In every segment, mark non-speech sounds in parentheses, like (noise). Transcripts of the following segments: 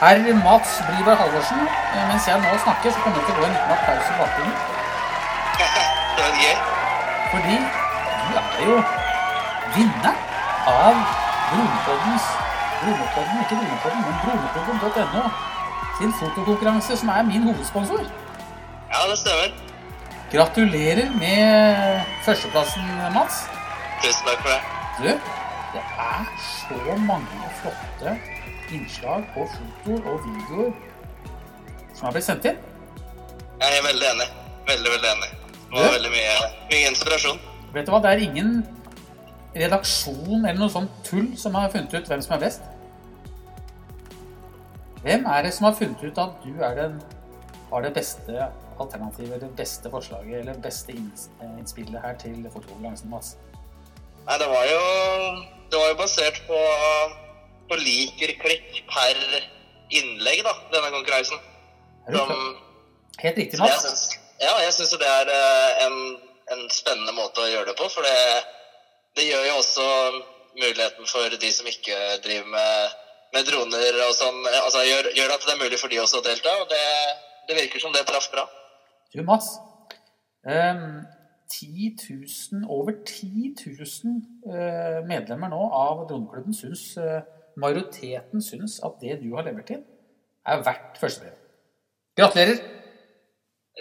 Herr Mats Bryberg Halvorsen, eh, mens jeg nå snakker, så kommer det til å gå en liten applaus i bakgrunnen. Fordi du er jo vinner av Dronepoddens Dronepodden, ikke Dronepodden, men dronepodden.no sin fotokonkurranse, som er min hovedsponsor. Ja, det stemmer. Gratulerer med førsteplassen, Mats. Tusen takk for det. Du, det er så mange flotte innslag på fotoer og videoer som har blitt sendt inn. Jeg er veldig enig. Veldig, veldig enig. Det var veldig mye, mye inspirasjon. Vet du hva, det er ingen redaksjon eller noe sånt tull som har funnet ut hvem som er best. Hvem er det som har funnet ut at du den, har det beste alternativet, det beste forslaget, eller det beste eh, innspillet her til fotokonkurransen, Mats? Nei, det var jo, det var jo basert på, på liker-klikk per innlegg, da, denne konkurransen. Som. Helt riktig, jeg Mats. synes, ja, jeg syns jo det er eh, en, en spennende måte å gjøre det på. For det, det gjør jo også muligheten for de som ikke driver med, med droner og sånn, altså gjør, gjør at det er mulig for de også å delta. Og det, det virker som det traff bra. Du, Mats. Um, 10 000, over 10 000 uh, medlemmer nå av Droneklubben syns eh, Majoriteten syns at det du har levert inn, er verdt førstebrevet. Gratulerer.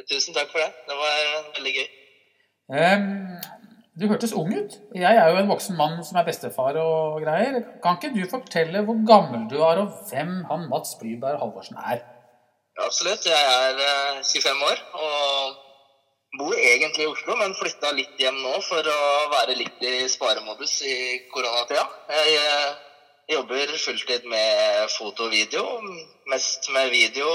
Tusen takk for det. Det var veldig gøy. Um, du hørtes ung ut. Jeg er jo en voksen mann som er bestefar og greier. Kan ikke du fortelle hvor gammel du er, og hvem han Mats Blyberg Halvorsen er? Ja, absolutt. Jeg er eh, 25 år og bor egentlig i Oslo, men flytta litt hjem nå for å være litt i sparemodus i koronatida. Jeg eh, jobber fulltid med foto og video, mest med video.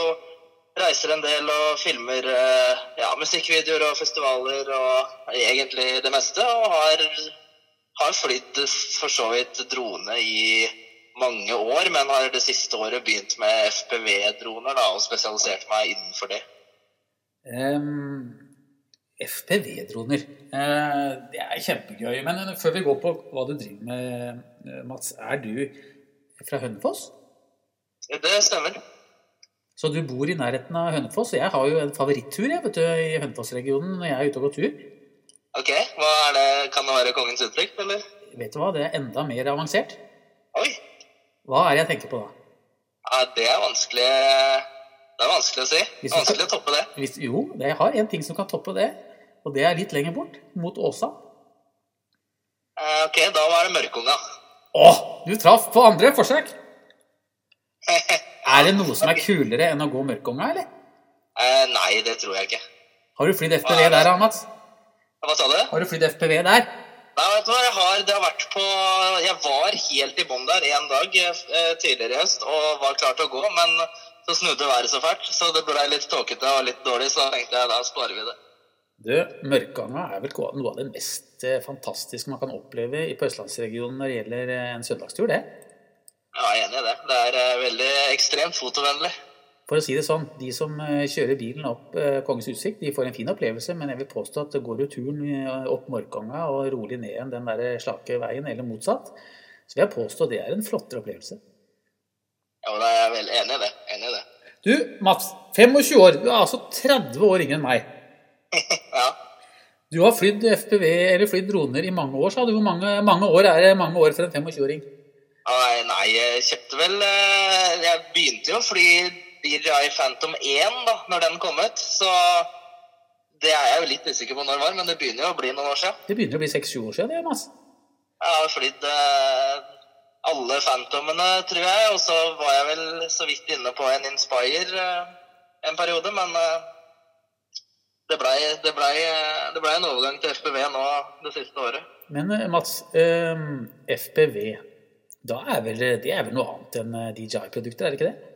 Reiser en del og filmer eh, ja, musikkvideoer og festivaler og egentlig det meste. Og har, har flydd for så vidt drone i mange år, men har det siste året begynt med FPV-droner og spesialisert meg innenfor det. Um, FPV-droner. uh, det er kjempegøy. Men eh, før vi går på hva du driver med, eh, Mats. Er du fra Hønefoss? Det stemmer. Så du bor i nærheten av Hønefoss. Jeg har jo en favorittur jeg, vet du, i Hønefoss-regionen når jeg er ute og går tur. Ok, hva er det? Kan det være kongens uttrykk, eller? Vet du hva, det er enda mer avansert. Oi! Hva er det jeg tenker på da? Ja, det er vanskelig Det er vanskelig å si. Vanskelig å toppe det. Hvis, jo, jeg har en ting som kan toppe det. Og det er litt lenger bort, mot Åsa. Eh, Ok, da var det mørkunga. Åh, du traff på andre forsøk! Er det noe som er kulere enn å gå mørkonga, eller? Eh, Nei, det tror jeg ikke. Har du flydd FPV der, da, Mats? Hva sa du? Har du flydd FPV der? Nei, vet du hva, jeg har, det har vært på Jeg var helt i bånn der en dag eh, tidligere i høst og var klar til å gå, men så snudde været så fælt, så det ble litt tåkete og litt dårlig, så tenkte jeg da sparer vi det. Du, Mørkanga er vel noe av det mest eh, fantastiske man kan oppleve i på østlandsregionen når det gjelder eh, en søndagstur, det. Ja, jeg er enig i det. Det er eh, veldig ekstremt fotovennlig. For å si det sånn, de som kjører bilen opp Kongens utsikt, de får en fin opplevelse, men jeg vil påstå at går du turen opp Morkanga og rolig ned igjen den der slake veien, eller motsatt, så vil jeg påstå det er en flottere opplevelse. Ja, jeg er veldig enig i det. Enig i det. Du, Mats, 25 år, du er altså 30 år yngre enn meg. (laughs) Ja. Du har flydd FPV, eller flydd droner i mange år, sa du. Hvor mange, mange år er det mange år for en 25-åring? Nei, jeg kjøpte vel eh, Jeg begynte jo å fly DJI Phantom 1 da når den kom ut, så det er jeg jo litt usikker på når det var, men det begynner jo å bli noen år siden. Det begynner å bli 6-7 år siden, det, Mads. Jeg har flydd eh, alle Phantomene, tror jeg, og så var jeg vel så vidt inne på en Inspire eh, en periode, men det blei det ble, det ble en overgang til FPV nå det siste året. Men eh, Mats, eh, FPV, da er vel, det er vel noe annet enn eh, DJI-produkter, er det ikke det?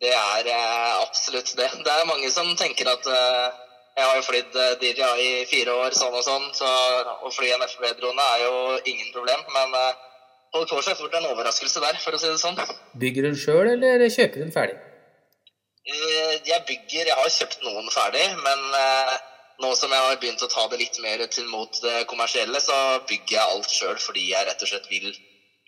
Det er eh, absolutt det. Det er mange som tenker at eh, jeg har jo flydd DJI i fire år, sånn og sånn, så å fly en FPV-drone er jo ingen problem. Men eh, folk får seg fort en overraskelse der, for å si det sånn. Bygger du den sjøl, eller kjøper du den ferdig? Jeg bygger Jeg har kjøpt noen ferdig, men eh, nå som jeg har begynt å ta det litt mer til mot det kommersielle, så bygger jeg alt sjøl fordi jeg rett og slett vil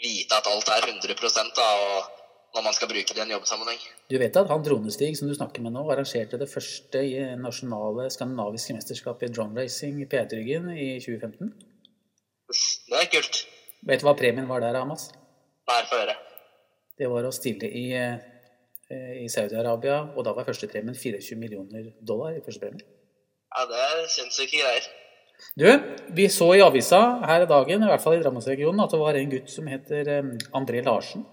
vite at alt er 100 da. Og når man skal bruke det i en jobbsammenheng. Du vet at han Dronestig som du snakker med nå, arrangerte det første nasjonale skandinaviske mesterskapet i droneracing i P3-ryggen i 2015? Det er kult. Vet du hva premien var der, Amas? Nei, få høre. Det var å stille i, eh, i Saudi-Arabia, og da var førstepremien 24 millioner dollar i førstepremie. Ja, det er sinnssyke greier. Du, vi så i avisa her i dagen, i hvert fall i Drammensregionen, at det var en gutt som heter eh, André Larsen,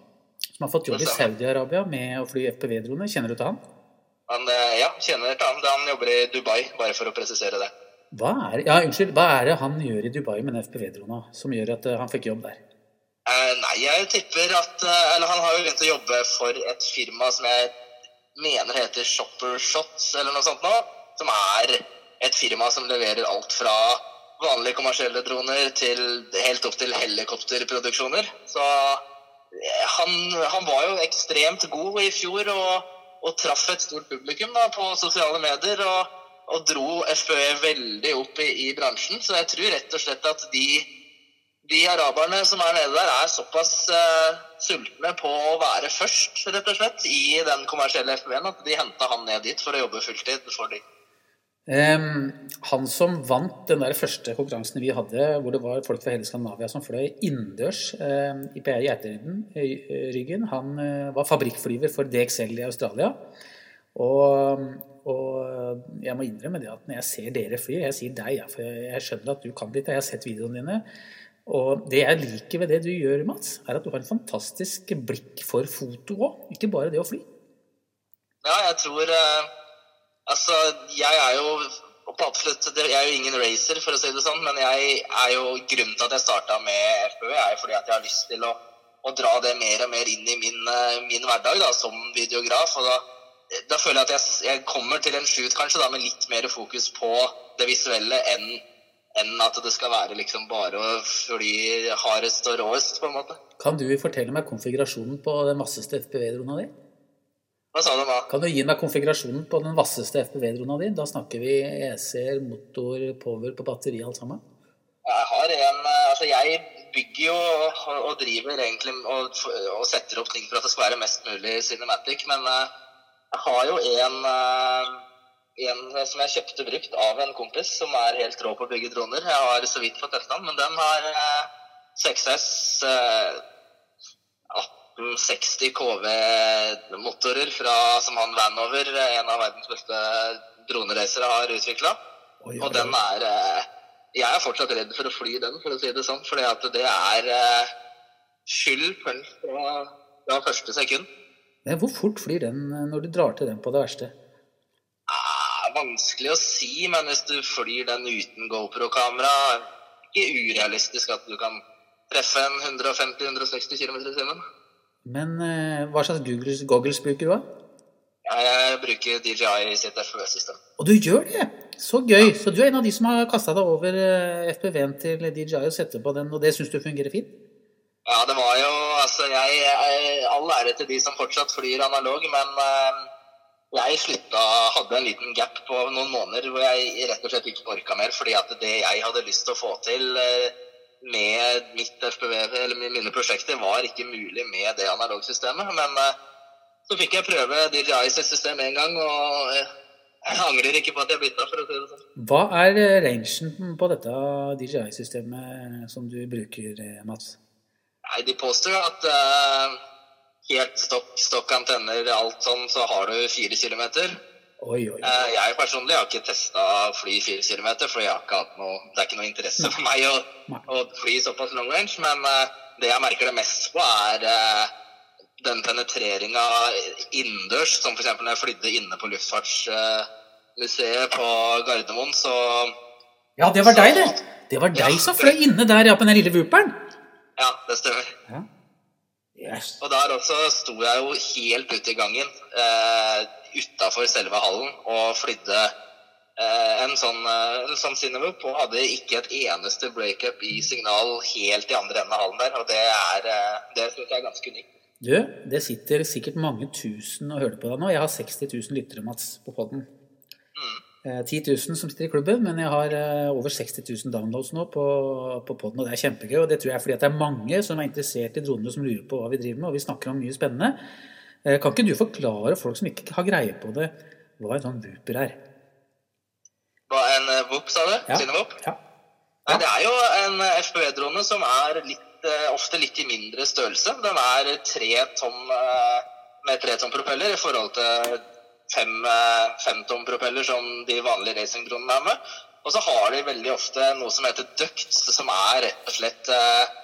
som har fått jobb i Saudi-Arabia med å fly FPV-droner. Kjenner du til han? Han, eh, ja, kjenner til han. Han jobber i Dubai, bare for å presisere det. Hva er, ja, unnskyld, hva er det han gjør i Dubai med den FPV-drona som gjør at eh, han fikk jobb der? Eh, nei, jeg tipper at uh, Eller han har jo begynt å jobbe for et firma som jeg mener heter Shopper Shots, eller noe sånt nå. Som er et firma som leverer alt fra vanlige kommersielle droner til helt opp til helikopterproduksjoner. Så eh, han, han var jo ekstremt god i fjor og, og traff et stort publikum da, på sosiale medier. og og dro FØE veldig opp i, i, bransjen. Så jeg tror rett og slett at de, de araberne som er nede der, er såpass uh, sultne på å være først, rett og slett, i den kommersielle FPØ-en at de henta han ned dit for å jobbe fulltid for dem. Um, han som vant den der første konkurransen vi hadde, hvor det var folk fra hele Skandinavia som fløy innendørs um, i Geiterinden-ryggen, han uh, var fabrikkflyver for DXL i Australia. Og, og, jeg må innrømme det at når jeg ser dere fly Jeg sier deg, ja, for jeg skjønner at du kan litt. Jeg har sett videoene dine. Og det jeg liker ved det du gjør, Mats, er at du har en fantastisk blikk for foto òg. Ikke bare det å fly. Ja, jeg tror eh, Altså, jeg er jo absolutt Jeg er jo ingen racer, for å si det sånn, men jeg er jo grunnen til at jeg starta med FPV, er jo fordi at jeg har lyst til å, å dra det mer og mer inn i min, uh, min hverdag da, som videograf. og da da føler jeg at jeg, jeg, kommer til en shoot kanskje da, med litt mer fokus på det visuelle enn, enn at det skal være liksom bare å fly hardest og råest, på en måte. Kan du fortelle meg konfigurasjonen på den vasseste FPV-drona di? Hva sa du da? Kan du gi meg konfigurasjonen på den vasseste FPV-drona di? Da snakker vi EC-er, motor, power på batteri, alt sammen. Jeg har en Altså, jeg bygger jo og driver egentlig og, og setter opp ting for at det skal være mest mulig cinematic, men uh, jeg har jo en, eh, en, som jeg kjøpte brukt av en kompis, som er helt rå på å bygge droner. Jeg har så vidt fått testa den, men den har 6S 1860 KV-motorer som han Vanover, en av verdens beste droneracere, har utvikla. Og den er eh, Jeg er fortsatt redd for å fly den, for å si det sånn. For det er eh, skyld punch fra, fra første sekund. Hvor fort flyr den eh, når du drar til den på det verste? Vanskelig å si, men hvis du flyr den uten GoPro-kamera Ikke urealistisk at du kan treffe en 150-160 km i timen. Men uh, hva slags googles, goggles bruker du, da? Jeg bruker DJI sitt FPV-system. Og du gjør det? Så gøy! Ja. Så du er en av de som har kasta deg over uh, FPV-en til DJI og setter på den, og det syns du fungerer fint? Ja, det var jo Altså, jeg, jeg All ære til de som fortsatt flyr analog, men uh, jeg slutta Hadde en liten gap på noen måneder hvor jeg rett og slett ikke orka mer. Fordi at det jeg hadde lyst til å få til uh, med mitt FPV, eller mine prosjekter, var ikke mulig med det analogsystemet. Men uh, så fikk jeg prøve DJIs system én gang, og jeg angrer ikke på at jeg bytta, for å si det sånn. Hva er rangen på dette DJI-systemet som du bruker, Mats? Nei, de påstår at helt stokk, stokk antenner, alt sånn, så har du fire kilometer. Oi, oi. Uh, jeg personlig har ikke testa fly fire kilometer, for jeg har ikke hatt noe, det er ikke noe interesse for meg å, å fly såpass long range. Men uh, det jeg merker det mest på, er den penetreringa innendørs. Som f.eks. når jeg flydde inne på Luftfartsmuseet på Gardermoen, så Ja, det var så, deg, det! Det var deg ja, som fløy inne der ja, på den lille Vuperen. Ja, det stemmer. Ja. Yes. Og der også sto jeg jo helt ute i gangen, eh, utafor selve hallen, og flydde eh, en sånn, eh, en sånn Cinewoop, og hadde ikke et eneste breakup i signal helt i andre enden av hallen der. Og det er eh, det jeg er ganske unikt. Du, det sitter sikkert mange tusen og hører på deg nå. Jeg har 60 000 lyttere, Mats, på poden. 10 eh, 000 som sitter i klubben, men jeg har eh, over 60 000 downloads nå på, på poden, og det er kjempegøy. Og det tror jeg er fordi at det er mange som er interessert i dronene, som lurer på hva vi driver med, og vi snakker om mye spennende. Eh, Kan ikke du forklare folk som ikke har greie på det, hva en sånn Wooper er? Hva en eh, sa du? Ja. Cinevop? Ja. Ja. det er jo en FPV-drone som er litt, ofte litt i mindre størrelse. Den er tre tom eh, med tre tom propeller i forhold til fem, eh, fem tom propeller som de vanlige racingdronene er med. Og så har de veldig ofte noe som heter duct, som er rett og slett eh,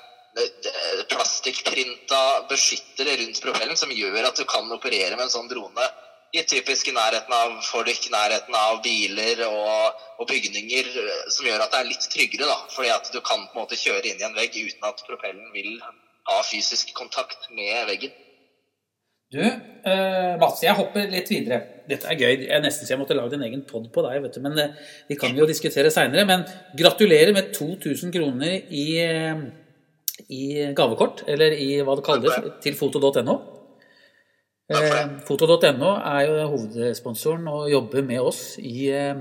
plastikkprinta beskyttere rundt propellen som gjør at du kan operere med en sånn drone i typisk nærheten av folk, nærheten av biler og, og bygninger, eh, som gjør at det er litt tryggere. da, fordi at du kan på en måte kjøre inn i en vegg uten at propellen vil ha fysisk kontakt med veggen. Du, eh, Mats, jeg hopper litt videre. Dette er gøy. Jeg er nesten så jeg måtte lagd en egen pod på deg, vet du. Men eh, vi kan jo diskutere seinere. Men gratulerer med 2000 kroner i, eh, i gavekort, eller i hva det kalles, til foto.no. Eh, Foto.no er jo hovedsponsoren og jobber med oss i, eh,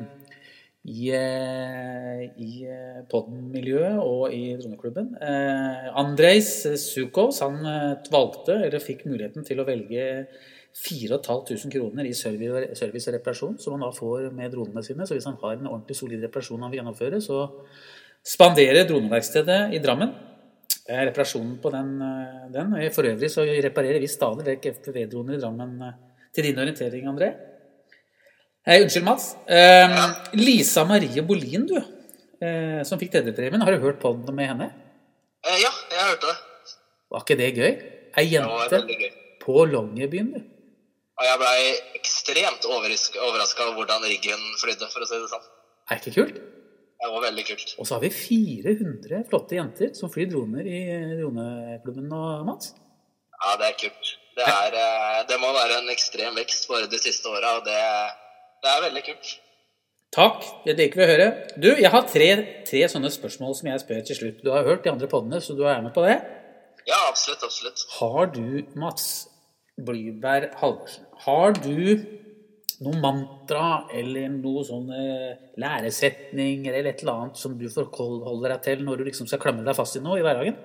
i, eh, i eh, podden-miljøet og i droneklubben. Eh, Andrejs Sukos han valgte, eller fikk muligheten til å velge 4500 kroner i service og reparasjon, som han da får med dronene sine. Så hvis han har en ordentlig solid reparasjon han vil gjennomføre, så spanderer droneverkstedet i Drammen reparasjonen på den. den. For øvrig så reparerer vi stadig vekk FPV-droner i Drammen til din orientering, André. Eh, unnskyld, Mats. Eh, Lisa Marie Bolin, du, eh, som fikk tredjepremien. Har du hørt på den med henne? Eh, ja, jeg hørte det. Var ikke det gøy? Ei jente gøy. på Longyearbyen, du. Og jeg blei ekstremt overraska over hvordan riggen flydde, for å si det sånn. Er ikke kult? Det var veldig kult. Og så har vi 400 flotte jenter som flyr droner i droneklubben nå, Mats. Ja, det er kult. Det, er, eh, det må være en ekstrem vekst bare de siste åra, og det, det er veldig kult. Takk, det liker vi å høre. Du, jeg har tre, tre sånne spørsmål som jeg spør til slutt. Du har hørt de andre poddene, så du er med på det. Ja, absolutt. Absolutt. Har du, Mats Blyberg Halvorsen, har du noe mantra eller noe sånn eh, læresetning eller et eller annet som du forholder deg til når du liksom skal klamre deg fast i noe i hverdagen?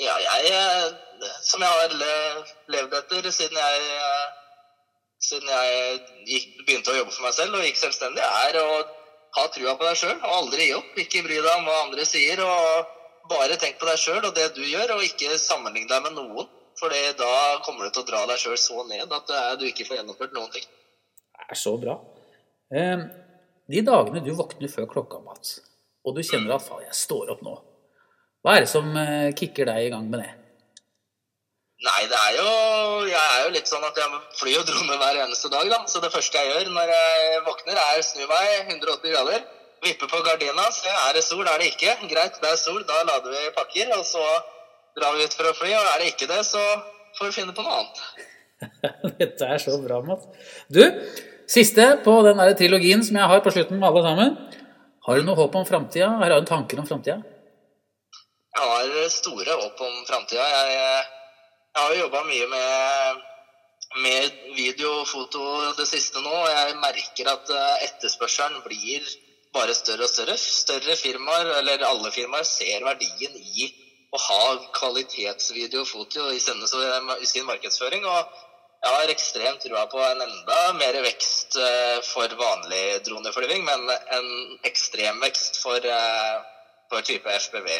Ja, jeg eh, Som jeg har levd etter siden jeg eh, Siden jeg gikk, begynte å jobbe for meg selv og gikk selvstendig, er å ha trua på deg sjøl og aldri gi opp. Ikke bry deg om hva andre sier, og bare tenk på deg sjøl og det du gjør, og ikke sammenligne deg med noen. For da kommer du til å dra deg sjøl så ned at eh, du ikke får gjennomført noen ting. Det er så bra. Eh, de dagene du våkner før klokka, Mats, og du kjenner at faen, jeg står opp nå, hva er det som eh, kicker deg i gang med det? Nei, det er jo Jeg er jo litt sånn at jeg flyr og drone hver eneste dag, da. Så det første jeg gjør når jeg våkner, er snu meg 180 grader. Vippe på gardina, se er det sol, er det ikke. Greit, det er sol, da lader vi pakker. Og så drar vi ut for å fly, og er det ikke det, så får vi finne på noe annet. (laughs) Dette er så bra, Mats. Du, siste på den der trilogien som jeg har på slutten med alle sammen. Har du noe håp om framtida? Har du tanker om framtida? Jeg har store håp om framtida. Jeg, jeg har jo jobba mye med, med video og foto det siste nå, og jeg merker at eh, etterspørselen blir bare større og større. Større firmaer, eller alle firmaer, ser verdien i å ha kvalitetsvideo og foto i i sin markedsføring. og jeg har ekstremt trua på en enda mer vekst eh, for vanlig droneflyving, men en ekstrem vekst for, eh, for type FPV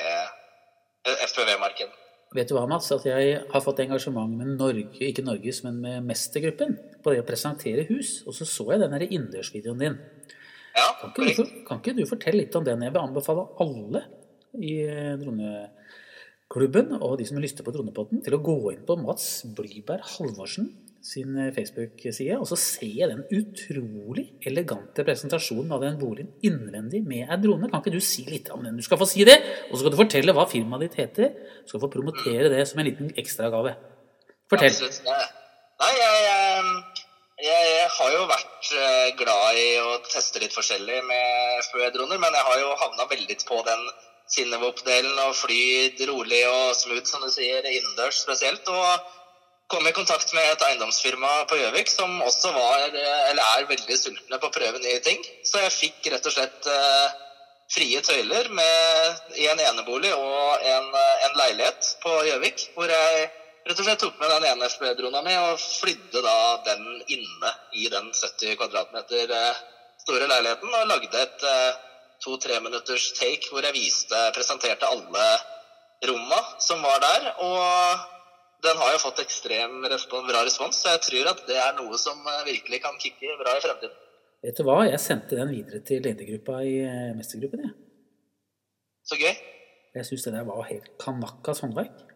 FPV-marked. Vet du hva, Mats? At jeg har fått engasjement med Norge, ikke Norges, men med Mestergruppen på det å presentere hus. Og så så jeg den innendørsvideoen din. Ja, Kan ikke, du, kan ikke du fortelle litt om den? Jeg vil anbefale alle i eh, droneklubben og de som har lyst på Dronepotten, til å gå inn på Mats Blyberg Halvorsen sin eh, Facebook-side, og så ser jeg den utrolig elegante presentasjonen av den boligen innvendig med ei drone. Kan ikke du si litt om den? Du skal få si det, og så skal du fortelle hva firmaet ditt heter. Du skal få promotere det som en liten ekstragave. Fortell. Nei, jeg, jeg, jeg har jo vært eh, glad i å teste litt forskjellig med FPV-droner, men jeg har jo havna veldig på den Sinnevop-delen og fly rolig og smooth, som du sier, innendørs spesielt. og kom i kontakt med et eiendomsfirma på Gjøvik som også var, eller er veldig sultne på å prøve nye ting. Så jeg fikk rett og slett eh, frie tøyler med, i en enebolig og en, eh, en leilighet på Gjøvik, hvor jeg rett og slett tok med den ene FB-drona mi og flydde da den inne i den 70 kvadratmeter eh, store leiligheten og lagde et eh, to-tre minutters take hvor jeg viste, presenterte alle romma som var der. Og den har jo fått ekstrem respons, bra respons, så jeg tror at det er noe som eh, virkelig kan kicke bra i fremtiden. Vet du hva, jeg sendte den videre til ledergruppa i eh, mestergruppen, jeg. Så gøy. Jeg syns det der var helt kanakkas håndverk.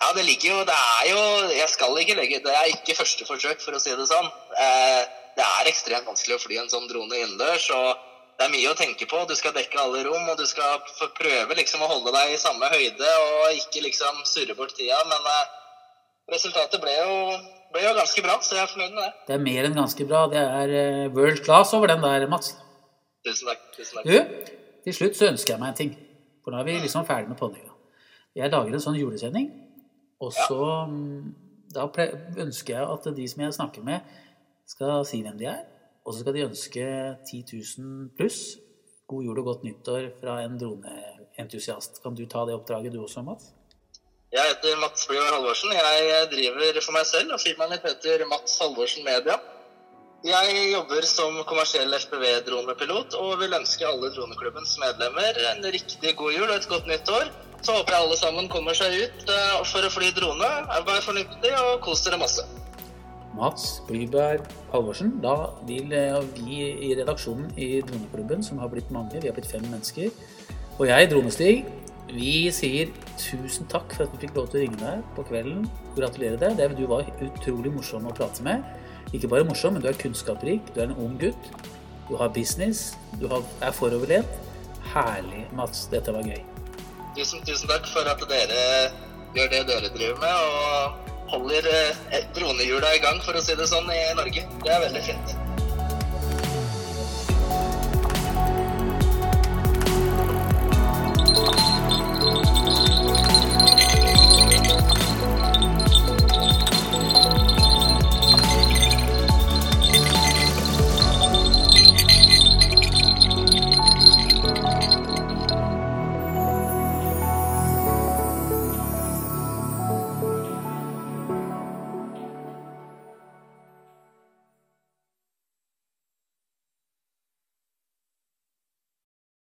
Ja, det ligger jo Det er jo Jeg skal ikke legge Det er ikke første forsøk, for å si det sånn. Eh, det er ekstremt vanskelig å fly en sånn drone innendørs. og det er mye å tenke på. Du skal dekke alle rom, og du skal prøve liksom å holde deg i samme høyde og ikke liksom surre bort tida. Men eh, resultatet ble jo, ble jo ganske bra, så jeg er fornøyd med det. Det er mer enn ganske bra. Det er eh, world class over den der, Mats. Tusen takk. tusen takk. Du, til slutt så ønsker jeg meg en ting. For nå er vi liksom ferdig med poddinga. Jeg lager en sånn julesending, og så ja. Da ønsker jeg at de som jeg snakker med, skal si hvem de er. Og så skal de ønske 10 000 pluss god jul og godt nyttår fra en droneentusiast. Kan du ta det oppdraget du også, Mats? Jeg heter Mats Bjørn Halvorsen. Jeg driver for meg selv, og firmaet mitt heter Mats Halvorsen Media. Jeg jobber som kommersiell FPV-dronepilot og vil ønske alle droneklubbens medlemmer en riktig god jul og et godt nytt år. Så håper jeg alle sammen kommer seg ut eh, for å fly drone. Vær fornuftig og kos dere masse. Mats Blyberg Halvorsen. Da vil eh, vi i redaksjonen i Droneklubben, som har blitt mange, vi har blitt fem mennesker, og jeg, Dronestig, vi sier tusen takk for at vi fikk lov til å ringe deg på kvelden. Gratulerer deg. Det- Du var utrolig morsom å prate med. Ikke bare morsom, men du er kunnskapsrik. Du er en ung gutt. Du har business. Du er foroverlent. Herlig, Mats. Dette var gøy. Tusen, tusen takk for at dere gjør det dere driver med, og holder eh, dronehjula i gang, for å si det sånn, i Norge. Det er veldig fint.